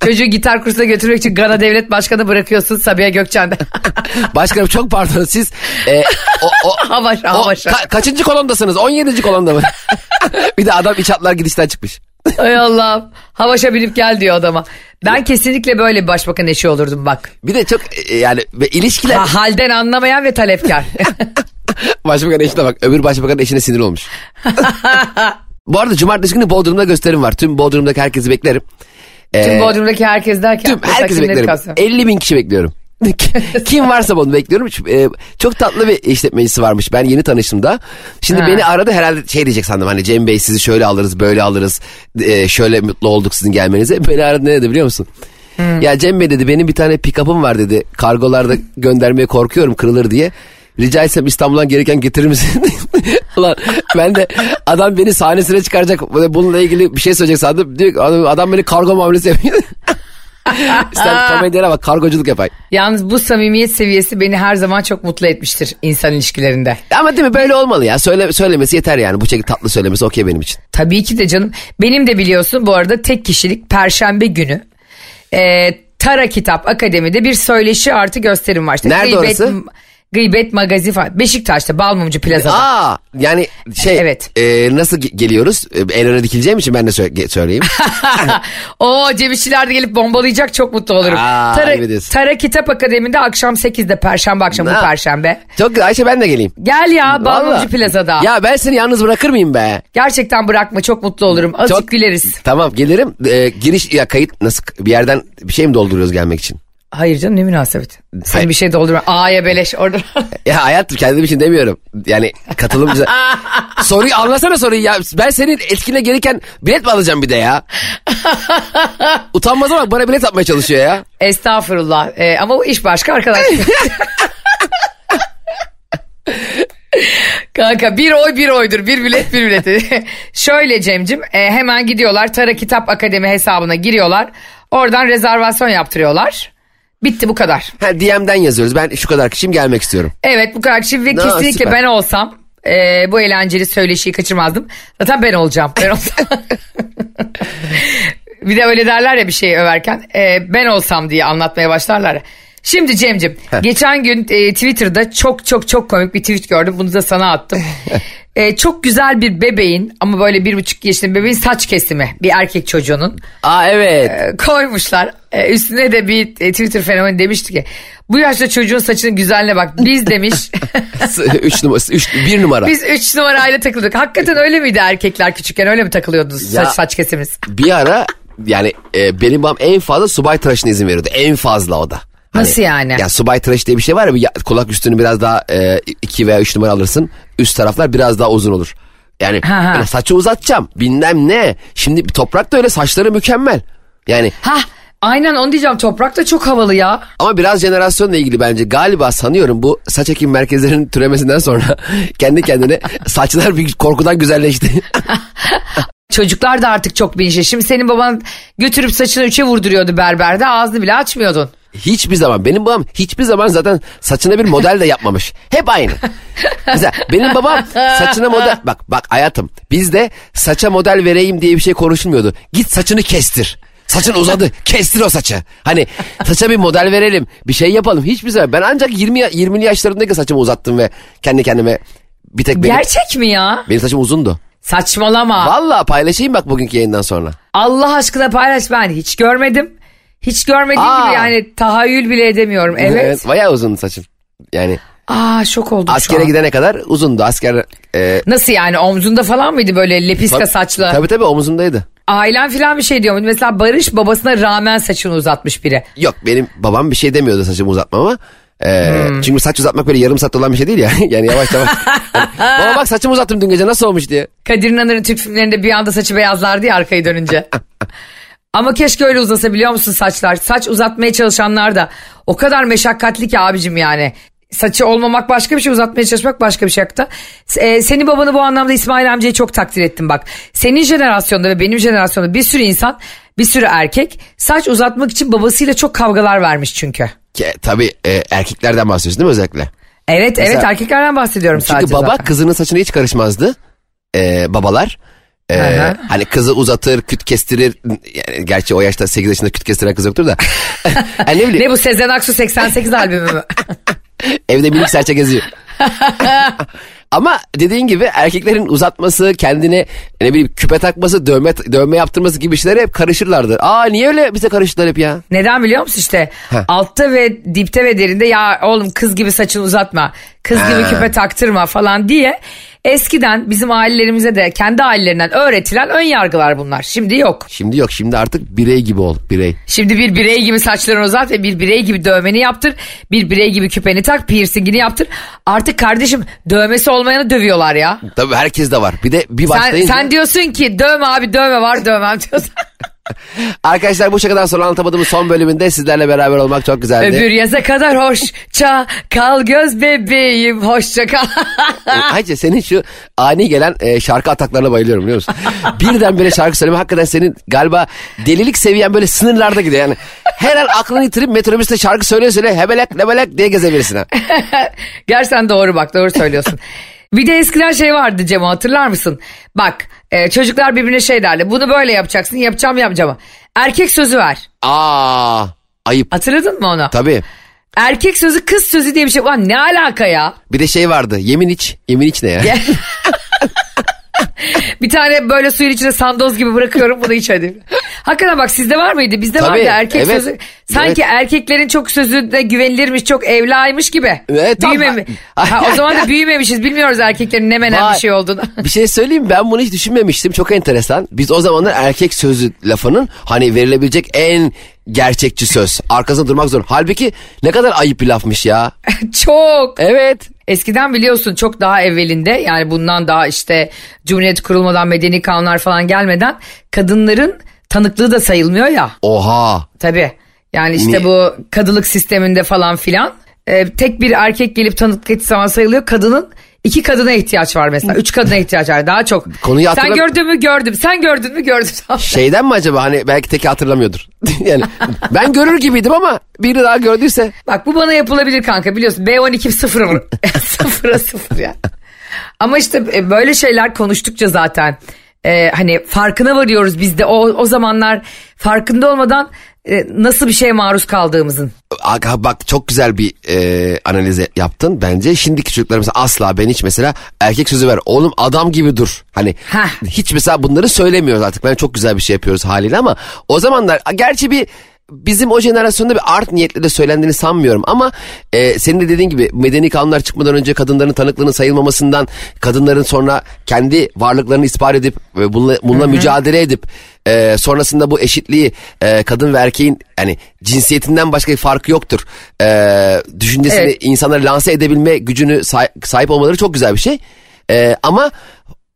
Çocuğu gitar kursuna götürmek için Gana devlet başkanı bırakıyorsun Sabiha Gökçen'de. Başkanım çok pardon siz e, o, o, Havaşa o- havaşa. ka- kaçıncı kolondasınız? 17. kolonda mı? bir de adam iç hatlar gidişten çıkmış. Ay Allah'ım. Havaşa binip gel diyor adama. Ben kesinlikle böyle bir başbakan eşi olurdum bak. Bir de çok e, yani ve ilişkiler Ha, halden anlamayan ve talepkar. başbakan eşine bak öbür başbakan eşine sinir olmuş. Bu arada cumartesi günü Bodrum'da gösterim var. Tüm Bodrum'daki herkesi beklerim. Tüm Ee, Bodrum'daki herkes derken. Tüm herkesi beklerim. kastediyorsun? 50 bin kişi bekliyorum. Kim varsa bunu bekliyorum. Ee, çok tatlı bir işletmecisi varmış. Ben yeni tanıştım da. Şimdi Ha. beni aradı herhalde şey diyecek sandım. Hani Cem Bey sizi şöyle alırız böyle alırız. Ee, şöyle mutlu olduk sizin gelmenize. Beni aradı ne dedi biliyor musun? Ya Cem Bey dedi benim bir tane pick-up'ım var dedi. Kargolarda göndermeye korkuyorum kırılır diye. Rica etsem İstanbul'dan gereken getirir misin? Ulan ben de adam beni sahnesine çıkaracak. Bununla ilgili bir şey söyleyecek sandım. Diyor adam, adam beni kargo muamelesi yapıyor. Sen komedyene bak kargoculuk yapay. Yalnız bu samimiyet seviyesi beni her zaman çok mutlu etmiştir insan ilişkilerinde. Ama değil mi böyle olmalı ya. Söyle, söylemesi yeter yani. Bu şekilde tatlı söylemesi okey benim için. Tabii ki de canım. Benim de biliyorsun bu arada tek kişilik perşembe günü. e, Tara Kitap Akademi'de bir söyleşi artı gösterim var. İşte Nerede orası? Gıybet Magazin falan. Beşiktaş'ta Balmumcu Plaza'da. Aa yani şey Evet. e, nasıl ge- geliyoruz? E, El öne dikileceğim için ben de sö- söyleyeyim. Oo Cem İşçiler de gelip bombalayacak çok mutlu olurum. Aa, Tara. Tara Kitap Akademi'de akşam 8'de Perşembe akşamı bu. Perşembe. Çok Ayşe ben de geleyim. Gel ya Balmumcu. Plaza'da. Ya ben seni yalnız bırakır mıyım be? Gerçekten bırakma çok mutlu olurum. Azıcık Çok- güleriz. Tamam gelirim. E, giriş ya kayıt nasıl bir yerden bir şey mi dolduruyoruz gelmek için? Hayır canım ne münasebet. Seni Hayır. bir şey doldurma. A'ya beleş orada. Ya hayat kendim için demiyorum. Yani katılım güzel. soruyu anlasana soruyu ya. Ben senin etkine gelirken bilet mi alacağım bir de ya? Utanmaz ama bana bilet atmaya çalışıyor ya. Estağfurullah. Ee, ama bu iş başka arkadaş. Kanka bir oy bir oydur. Bir bilet bir bilet. Şöyle Cemcim e, hemen gidiyorlar Tara Kitap Akademi hesabına giriyorlar. Oradan rezervasyon yaptırıyorlar. Bitti bu kadar. Ha, DM'den yazıyoruz. Ben şu kadar kişiyim gelmek istiyorum. Evet bu kadar kişi ve No, kesinlikle süper. ben olsam e, bu eğlenceli söyleşiyi kaçırmazdım. Zaten ben olacağım. Ben olsam. bir de öyle derler ya bir şey överken e, ben olsam diye anlatmaya başlarlar. ya. Şimdi Cem'cim geçen gün e, Twitter'da çok çok çok komik bir tweet gördüm. Bunu da sana attım. E, çok güzel bir bebeğin ama böyle bir buçuk yaşında bebeğin saç kesimi bir erkek çocuğunun Aa evet. e, koymuşlar. E, üstüne de bir e, Twitter fenomeni demişti ki bu yaşta çocuğun saçının güzelliğine bak. Biz demiş üç numara, üç, bir numara. biz 3 numarayla takıldık. Hakikaten öyle miydi erkekler küçükken öyle mi takılıyordunuz Ya- saç, saç kesimiz? Bir ara yani e, benim babam en fazla subay tıraşına izin veriyordu. En fazla o da. Hani, Nasıl yani? Ya subay tıraşı diye bir şey var ya, ya- kulak üstünü biraz daha e, iki veya üç numara alırsın. Üst taraflar biraz daha uzun olur. Yani Ha, ha. saçı uzatacağım bilmem ne. Şimdi toprak da öyle saçları mükemmel. Yani Ha aynen onu diyeceğim toprak da çok havalı ya. ama biraz jenerasyonla ilgili bence galiba sanıyorum bu saç ekim merkezlerinin türemesinden sonra kendi kendine saçlar bir korkudan güzelleşti. Çocuklar da artık çok bilinçli. Şimdi senin baban götürüp saçını üçe vurduruyordu berberde ağzını bile açmıyordun. Hiçbir zaman benim babam hiçbir zaman zaten saçına bir model de yapmamış. Hep aynı. Mesela benim babam saçına model bak bak hayatım bizde saça model vereyim diye bir şey konuşulmuyordu. Git saçını kestir. Saçın uzadı. Kestir o saçı. Hani saça bir model verelim. Bir şey yapalım. Hiçbir zaman. Ben ancak 20 ya- 20'li yaşlarındaki saçımı uzattım ve kendi kendime bir tek benim, Gerçek mi ya? benim saçım uzundu. Saçmalama. Vallahi paylaşayım bak bugünkü yayından sonra. Allah aşkına paylaş ben hiç görmedim. Hiç görmediğim Aa. gibi yani tahayyül bile edemiyorum. Evet. Bayağı uzun saçım. Yani Aa şok oldum şu askere an. gidene kadar uzundu. Asker e, Nasıl yani omzunda falan mıydı böyle lepiska saçlı? Tabii tabii omuzundaydı. Ailen falan bir şey diyor muydu? Mesela Barış babasına rağmen saçını uzatmış biri. Yok benim babam bir şey demiyordu saçımı uzatmama. Ee, Hmm. Çünkü saç uzatmak böyle yarım saatte olan bir şey değil ya. yani yavaş yavaş. Yani, Baba bak saçımı uzattım dün gece nasıl olmuş diye. Kadir İnanır'ın Türk filmlerinde bir anda saçı beyazlardı ya arkayı dönünce. Ama keşke öyle uzasa biliyor musun saçlar? Saç uzatmaya çalışanlar da o kadar meşakkatli ki abicim yani. Saçı olmamak başka bir şey uzatmaya çalışmak başka bir şey hatta. Ee, seni babanı bu anlamda İsmail amcayı çok takdir ettim bak. Senin jenerasyonda ve benim jenerasyonda bir sürü insan bir sürü erkek saç uzatmak için babasıyla çok kavgalar vermiş çünkü. Ki, tabii e, erkeklerden bahsediyorsun değil mi özellikle? Evet evet Mesela- erkeklerden bahsediyorum Çünkü sadece baba zaten. kızının saçına hiç karışmazdı. Ee, babalar. Hı. hani kızı uzatır, küt kestirir. Yani gerçi o yaşta 8 yaşında küt kestiren kız yoktur da. hani ne bileyim Ne bu Sezen Aksu 88 albümü mü? evde minik serçe geziyor. Ama dediğin gibi erkeklerin uzatması, kendine ne bileyim küpe takması, dövme dövme yaptırması gibi şeylere hep karışırlardı. Aa niye öyle bize karıştılar hep ya? Neden biliyor musun işte Heh. altta ve dipte ve derinde ya oğlum kız gibi saçını uzatma kız gibi Ha. küpe taktırma falan diye eskiden bizim ailelerimize de kendi ailelerinden öğretilen ön yargılar bunlar. Şimdi yok. Şimdi yok şimdi artık birey gibi ol birey. Şimdi bir birey gibi saçlarını uzat ve bir birey gibi dövmeni yaptır. Bir birey gibi küpeni tak, piercingini yaptır. Artık kardeşim dövmesi olmayanı dövüyorlar ya. Tabii herkes de var. Bir de bir Sen, başlayınca... sen diyorsun ki dövme abi dövme var dövmem diyorsun. Arkadaşlar bu şakadan sonra anlatamadığımız son bölümünde sizlerle beraber olmak çok güzeldi. Öbür yaza kadar hoşça kal göz bebeğim hoşça kal. Ayrıca senin şu ani gelen e, şarkı ataklarına bayılıyorum biliyor musun? Birden böyle şarkı söyleme hakikaten senin galiba delilik seviyen böyle sınırlarda gidiyor yani. Her an aklını yitirip metrobüste şarkı söyle söyle hebelek lebelek diye gezebilirsin ha. Gerçekten doğru bak doğru söylüyorsun. Bir de eskiden şey vardı Cemo hatırlar mısın? Bak e, çocuklar birbirine şey derdi. Bunu böyle yapacaksın yapacağım yapacağım. Erkek sözü ver. Aa ayıp Hatırladın mı onu? tabii. Erkek sözü kız sözü diye bir şey. Ulan ne alaka ya? Bir de şey vardı yemin iç. Yemin iç ne ya? Bir tane böyle suyun içine sandoz gibi bırakıyorum bunu iç hadi. Hakikaten bak sizde var mıydı? Bizde Tabii, vardı erkek evet. sözü. Sanki erkeklerin çok sözü de güvenilirmiş çok evlaymış gibi. Evet, Büyümemi- ha, o zaman da büyümemişiz bilmiyoruz erkeklerin ne menen bir şey olduğunu. bir şey söyleyeyim ben bunu hiç düşünmemiştim çok enteresan. Biz o zamanlar erkek sözü lafının hani verilebilecek en gerçekçi söz. Arkasında durmak zor. Halbuki ne kadar ayıp bir lafmış ya. çok. Evet. Eskiden biliyorsun çok daha evvelinde yani bundan daha işte Cumhuriyet kurulmadan medeni kanunlar falan gelmeden kadınların tanıklığı da sayılmıyor ya. Oha. Tabii. Yani işte Ni- bu kadılık sisteminde falan filan e, tek bir erkek gelip tanıklık ettiği zaman sayılıyor. Kadının iki kadına ihtiyaç var mesela. Üç kadına ihtiyaç var daha çok. Konuyu Sen hatırlam- gördün mü gördüm. Sen gördün mü gördüm. Şeyden mi acaba hani belki teki hatırlamıyordur. yani ben görür gibiydim ama biri daha gördüyse. Bak bu bana yapılabilir kanka biliyorsun. B12 sıfır mı? Sıfıra sıfır ya. Ama işte e, böyle şeyler konuştukça zaten e, hani farkına varıyoruz biz de o, o zamanlar farkında olmadan nasıl bir şeye maruz kaldığımızın. Aga bak çok güzel bir e, analiz yaptın bence. Şimdiki çocuklarımız asla ben hiç mesela erkek sözü ver. Oğlum adam gibi dur. Hani Heh. hiç mesela bunları söylemiyoruz artık. Ben çok güzel bir şey yapıyoruz haliyle ama o zamanlar gerçi bir bizim o jenerasyonda bir art niyetle de söylendiğini sanmıyorum ama e, senin de dediğin gibi medeni kanunlar çıkmadan önce kadınların tanıklığının sayılmamasından kadınların sonra kendi varlıklarını ispat edip ve bununla, bununla mücadele edip e, sonrasında bu eşitliği e, kadın ve erkeğin yani cinsiyetinden başka bir farkı yoktur. E, düşüncesini Evet. insanlara lanse edebilme gücünü say- sahip olmaları çok güzel bir şey. E, ama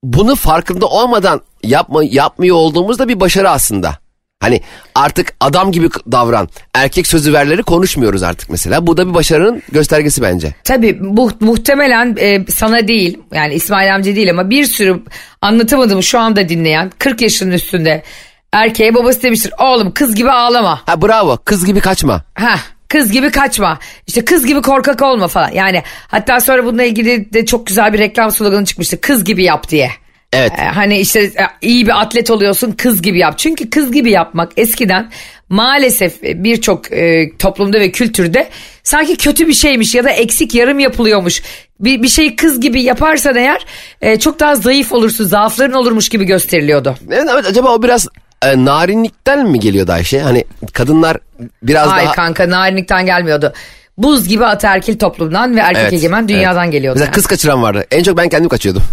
bunu farkında olmadan yapma, yapmıyor olduğumuz da bir başarı aslında. Hani artık adam gibi davran, erkek sözü verleri konuşmuyoruz artık mesela. Bu da bir başarının göstergesi bence. Tabii bu, muhtemelen e, sana değil yani İsmail amca değil ama bir sürü anlatamadığımı şu anda dinleyen 40 yaşının üstünde erkeğe babası demiştir. Oğlum kız gibi ağlama. Ha bravo, kız gibi kaçma. Heh, Kız gibi kaçma. İşte kız gibi korkak olma falan. Yani hatta sonra bununla ilgili de çok güzel bir reklam sloganı çıkmıştı. Kız gibi yap diye. Evet. Ee, hani işte e, iyi bir atlet oluyorsun kız gibi yap. Çünkü kız gibi yapmak eskiden maalesef birçok e, toplumda ve kültürde sanki kötü bir şeymiş ya da eksik yarım yapılıyormuş. Bir, bir şeyi kız gibi yaparsan eğer e, çok daha zayıf olursun, zaafların olurmuş gibi gösteriliyordu. Evet, evet, acaba o biraz e, narinlikten mi geliyordu Ayşe? Hani kadınlar biraz Ay daha... kanka narinlikten gelmiyordu. Buz gibi ataerkil toplumdan ve erkek Evet, egemen dünyadan geliyordu. Mesela yani. kız kaçıran vardı. En çok ben kendim kaçıyordum.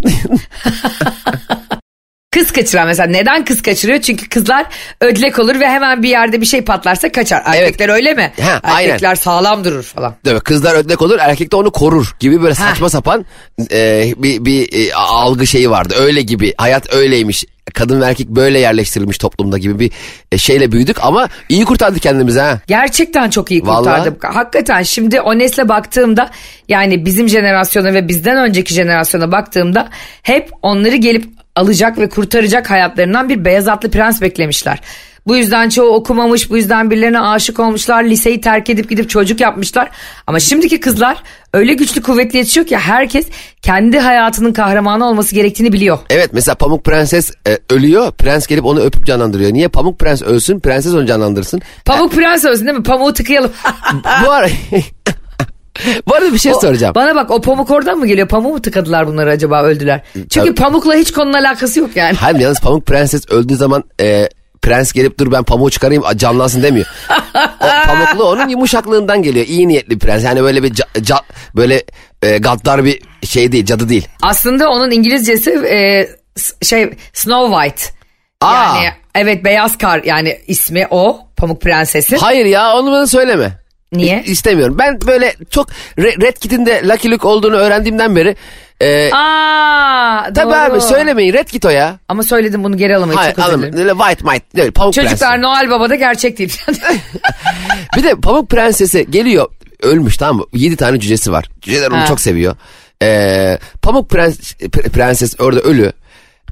Kız kaçıran mesela neden kız kaçırıyor? Çünkü kızlar ödlek olur ve hemen bir yerde bir şey patlarsa kaçar. Erkekler öyle mi? Ha, aynen. Erkekler sağlam durur falan. Değil mi? Kızlar ödlek olur erkek de onu korur gibi böyle saçma sapan e, bir, bir e, algı şeyi vardı. Öyle gibi hayat öyleymiş. Kadın ve erkek böyle yerleştirilmiş toplumda gibi bir e, şeyle büyüdük ama iyi kurtardık kendimizi ha. Gerçekten çok iyi Vallahi. kurtardım. Hakikaten şimdi o nesle baktığımda yani bizim jenerasyona ve bizden önceki jenerasyona baktığımda hep onları gelip alacak ve kurtaracak hayatlarından bir beyaz atlı prens beklemişler. Bu yüzden çoğu okumamış, bu yüzden birilerine aşık olmuşlar, liseyi terk edip gidip çocuk yapmışlar. Ama şimdiki kızlar öyle güçlü kuvvetli yetişiyor ki herkes kendi hayatının kahramanı olması gerektiğini biliyor. Evet mesela Pamuk Prenses e, ölüyor. Prens gelip onu öpüp canlandırıyor. Niye Pamuk Prens ölsün prenses onu canlandırsın. Pamuk prens olsun değil mi? Pamuğu tıkayalım. Bu ara... Bu arada bir şey O- soracağım. Bana bak o pamuk oradan mı geliyor? Pamuğu mu tıkadılar bunları acaba öldüler? Çünkü Tabii. pamukla hiç konunun alakası yok yani. Hayır yalnız Pamuk Prenses öldüğü zaman e, prens gelip dur ben pamuğu çıkarayım canlansın demiyor. O pamuklu onun yumuşaklığından geliyor. İyi niyetli prens. Yani böyle bir ca- ca- böyle e, gaddar bir şey değil, cadı değil. Aslında onun İngilizcesi e, şey Snow White. Aa. Yani evet beyaz kar yani ismi o Pamuk Prenses'in. Hayır ya onu bana söyleme. Niye? İ- İstemiyorum. Ben böyle çok Re- Red Kit'in de Lucky Luke olduğunu öğrendiğimden beri e, Aa, tabii doğru. abi söylemeyin Red Kit o ya. Ama söyledim bunu geri alamayız Hayır çok dilerim. Öyle White Might. Öyle, Pamuk Çocuklar Prenses. Noel Baba da gerçek değil. Bir de Pamuk Prensesi geliyor ölmüş tamam mı? 7 tane cücesi var. Cüceler onu Ha. çok seviyor. Ee, Pamuk Prens, Pre- Prenses orada ölü.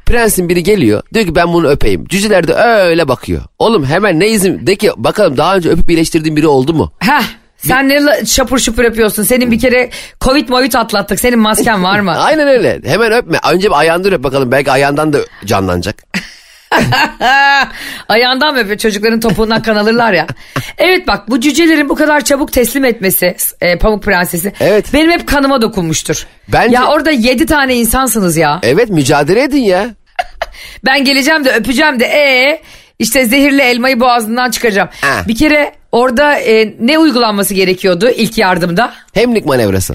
Prensin biri geliyor diyor ki ben bunu öpeyim. Cüceler de öyle bakıyor. Oğlum hemen ne izin de ki bakalım daha önce öpüp iyileştirdiğin biri oldu mu? Heh. Sen ne şapur şupur yapıyorsun? Senin bir kere Covid Movid atlattık. Senin masken var mı? Aynen öyle. Hemen öpme. Önce bir ayağından öp bakalım. Belki ayağından da canlanacak. Ayağından öpüyor çocukların topuğundan kan alırlar ya. Evet bak bu cücelerin bu kadar çabuk teslim etmesi e, Pamuk Prensesi Evet. benim hep kanıma dokunmuştur. Bence- Ya orada yedi tane insansınız ya. Evet mücadele edin ya. Ben geleceğim de öpeceğim de ee işte zehirli elmayı boğazından çıkaracağım. Ha. Bir kere orada e, ne uygulanması gerekiyordu ilk yardımda? Hemlik manevrası.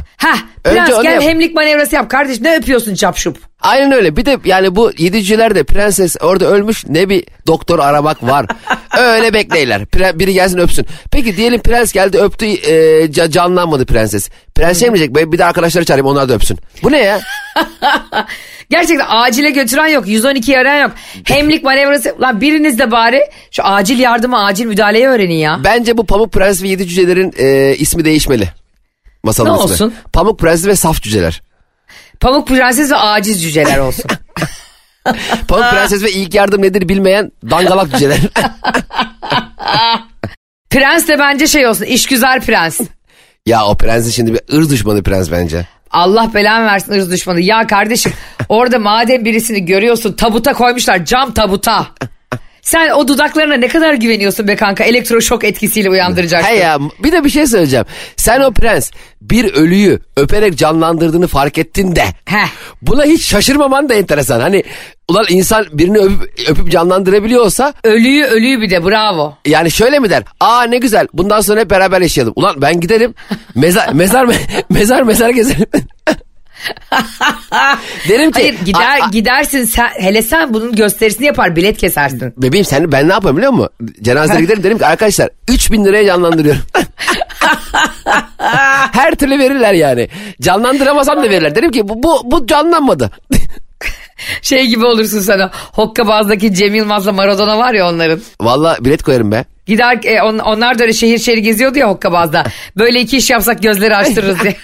Önce prens gel yap. hemlik manevrası yap kardeş ne öpüyorsun çapşup? Aynen öyle. Bir de yani bu yedi cüceler de prenses orada ölmüş ne bir doktor aramak var. öyle bekleyler. Pre- biri gelsin öpsün. Peki diyelim prens geldi öptü e, ca- canlanmadı prenses. Prens şey mi diyecek? "Ben Bir de arkadaşları çağırayım onlar da öpsün. Bu ne ya? Gerçekten acile götüren yok 112 arayan yok. Hemlik manevrası lan biriniz de bari şu acil yardımı acil müdahaleyi öğrenin ya. Bence bu Pamuk Prens ve Yedi Cücelerin e, ismi değişmeli. Masalın Ne ismi. olsun? Pamuk Prens ve Saf Cüceler. Pamuk prenses ve aciz cüceler olsun. Pamuk Prenses ve ilk yardım nedir bilmeyen dangalak cüceler. prens de bence şey olsun işgüzar prens. ya o prensin şimdi bir ırz düşmanı prens bence. Allah belanı versin ırz düşmanı. Ya kardeşim orada madem birisini görüyorsun tabuta koymuşlar cam tabuta. Sen o dudaklarına ne kadar güveniyorsun be kanka elektroşok etkisiyle uyandıracaksın. He ya bir de bir şey söyleyeceğim. Sen o prens bir ölüyü öperek canlandırdığını fark ettin de. Heh. Buna hiç şaşırmaman da enteresan. Hani ulan insan birini öpüp, öpüp canlandırabiliyorsa Ölüyü ölüyü bir de bravo. yani şöyle mi der? Aa ne güzel bundan sonra hep beraber yaşayalım. Ulan ben giderim mezar mezar mezar mezar gezerim. Derim ki Hayır gider "A- a- gidersin sen hele sen bunun gösterisini yapar bilet kesersin. bebeğim sen ben ne yapayım biliyor musun? Cenazeye giderim derim ki arkadaşlar 3000 liraya canlandırıyorum. Her türlü verirler yani. Canlandıramasam da verirler. Derim ki bu, bu, bu canlanmadı. Şey gibi olursun sana. Hokkabaz'daki Cem Yılmaz'la Maradona var ya onların. Valla bilet koyarım be. Gider e, on- onlar da öyle şehir şehir geziyordu ya Hokkabaz'da. Böyle iki iş yapsak gözleri açtırırız diye.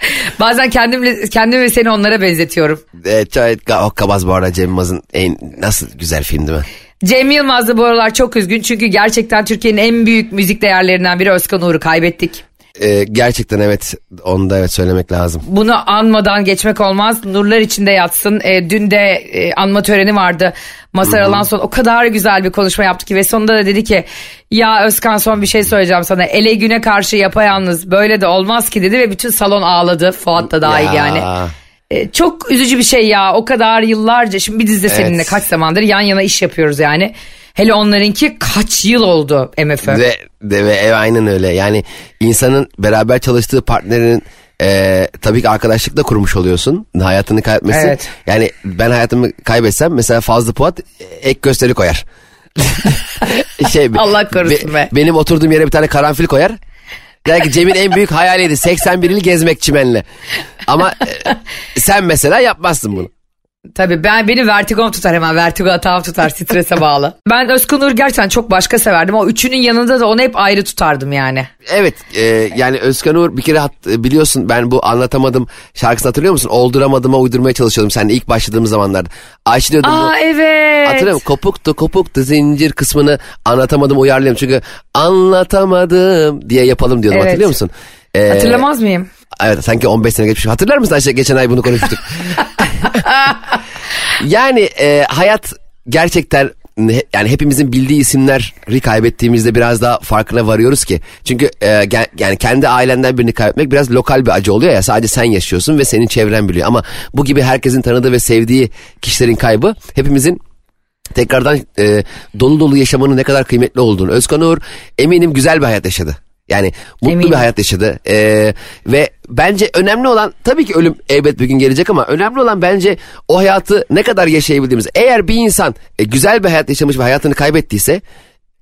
Bazen kendimle kendim ve seni onlara benzetiyorum. Evet, evet Hokkabaz bu arada Cem Yılmaz'ın en nasıl güzel film değil mi? Cem Yılmaz da bu aralar çok üzgün çünkü gerçekten Türkiye'nin en büyük müzik değerlerinden biri Özkan Uğur'u kaybettik. Ee, gerçekten evet onu da evet söylemek lazım. Bunu anmadan geçmek olmaz. Nurlar içinde yatsın. E, dün de e, anma töreni vardı. Masar Alanson o kadar güzel bir konuşma yaptı ki ve sonunda da dedi ki ya Özkan son bir şey söyleyeceğim sana. Ele güne karşı yapayalnız böyle de olmaz ki dedi ve bütün salon ağladı. Fuat da dahil Ya. yani. E, çok üzücü bir şey ya. O kadar yıllarca şimdi bir dizide seninle kaç zamandır yan yana iş yapıyoruz yani. Hele onlarınki kaç yıl oldu MFÖ. Ve, de, ve ev aynen öyle. Yani insanın beraber çalıştığı partnerinin e, tabii ki arkadaşlık da kurmuş oluyorsun. Hayatını kaybetmesi. Evet. Yani ben hayatımı kaybetsem mesela Fazlı Polat e, ek gösteri koyar. şey, Allah korusun be. Benim oturduğum yere bir tane karanfil koyar. Der ki Cem'in en büyük hayaliydi 81 il gezmek çimenle. Ama e, sen mesela yapmazsın bunu. Tabii ben beni vertigom tutar hemen vertigo atağım tutar strese bağlı. Ben Özkan Uğur gerçekten çok başka severdim. O üçünün yanında da onu hep ayrı tutardım yani. Evet e, yani Özkan Uğur bir kere hat- biliyorsun ben bu anlatamadım şarkısını hatırlıyor musun? Olduramadım'a uydurmaya çalışıyordum seninle ilk başladığımız zamanlarda. Ayşe diyordum bu. Aa evet. Hatırlıyor musun? Kopuktu kopuktu zincir kısmını anlatamadım uyarlayalım. Çünkü anlatamadım diye yapalım diyordum Evet. hatırlıyor musun? Ee, Hatırlamaz mıyım? Evet sanki 15 sene geçmiş. Hatırlar mısın Ayşe? Geçen ay bunu konuştuk. yani e, hayat gerçekten yani hepimizin bildiği isimleri kaybettiğimizde biraz daha farkına varıyoruz ki. Çünkü e, yani kendi ailenden birini kaybetmek biraz lokal bir acı oluyor ya. Sadece sen yaşıyorsun ve senin çevren biliyor. Ama bu gibi herkesin tanıdığı ve sevdiği kişilerin kaybı hepimizin tekrardan e, dolu dolu yaşamanın ne kadar kıymetli olduğunu. Özkan Uğur eminim güzel bir hayat yaşadı. Yani mutlu Eminim. bir hayat yaşadı. E, ve bence önemli olan tabii ki ölüm elbet bir gün gelecek ama önemli olan bence o hayatı ne kadar yaşayabildiğimiz. Eğer bir insan e, güzel bir hayat yaşamış ve hayatını kaybettiyse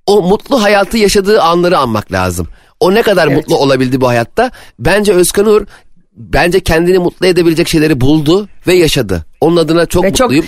o mutlu hayatı yaşadığı anları anmak lazım. O ne kadar Evet. mutlu olabildi bu hayatta? Bence Özkan Uğur bence kendini mutlu edebilecek şeyleri buldu ve yaşadı. Onun adına çok Ve çok mutluyum.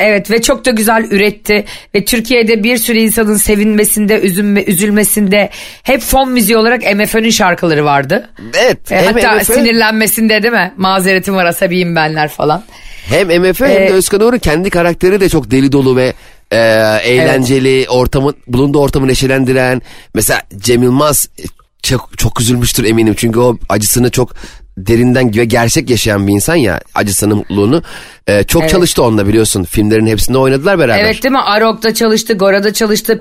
Evet ve çok da güzel üretti ve Türkiye'de bir sürü insanın sevinmesinde, üzülme, üzülmesinde hep fon müziği olarak MFÖ'nün şarkıları vardı. Evet. E, hatta MFÖ sinirlenmesinde değil mi? Mazeretim var asabiyim benler falan. Hem MFÖ hem de Ee, Özkan Uğur'un kendi karakteri de çok deli dolu ve e, eğlenceli, ortamı, bulunduğu ortamı neşelendiren. Mesela Cem Yılmaz e, çok, çok üzülmüştür eminim. Çünkü o acısını çok derinden ve gerçek yaşayan bir insan ya acısını mutluluğunu. E, çok çalıştı onunla biliyorsun. Filmlerin hepsinde oynadılar beraber. Evet değil mi? Arok'ta çalıştı, Gora'da çalıştı,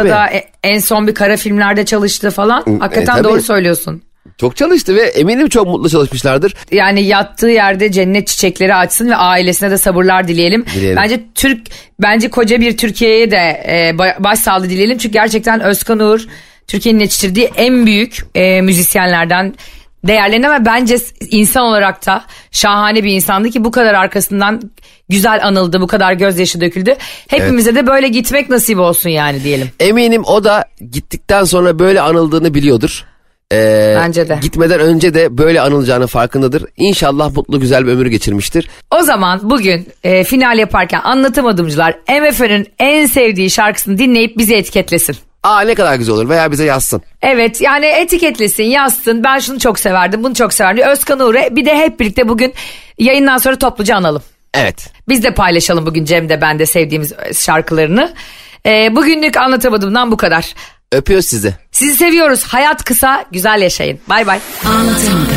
abi. da e- en son bir kara filmlerde çalıştı falan. Hakikaten tabii. doğru söylüyorsun. Çok çalıştı ve eminim çok mutlu çalışmışlardır. Yani yattığı yerde cennet çiçekleri açsın ve ailesine de sabırlar dileyelim. Dileyelim. Bence Türk bence koca bir Türkiye'ye de e, ba- başsağlığı dileyelim. Çünkü gerçekten Özkan Uğur Türkiye'nin yetiştirdiği en büyük e, müzisyenlerden değerlerini ama bence insan olarak da şahane bir insandı ki bu kadar arkasından güzel anıldı, bu kadar gözyaşı döküldü. Hepimize de böyle gitmek nasip olsun yani diyelim. Eminim o da gittikten sonra böyle anıldığını biliyordur. Ee, Bence de. Gitmeden önce de böyle anılacağının farkındadır. İnşallah mutlu güzel bir ömür geçirmiştir. O zaman bugün e, final yaparken anlatamadımcılar MFÖ'nün en sevdiği şarkısını dinleyip bizi etiketlesin. Aa ne kadar güzel olur veya bize yazsın. Evet yani etiketlesin yazsın ben şunu çok severdim bunu çok severdim. Özkan Uğur'u bir de hep birlikte bugün yayından sonra topluca analım. Evet. Biz de paylaşalım bugün Cem de ben de sevdiğimiz şarkılarını. E, bugünlük anlatamadığımdan bu kadar. Öpüyoruz sizi. Sizi seviyoruz. Hayat kısa, güzel yaşayın. Bay bay. Anlatamadım.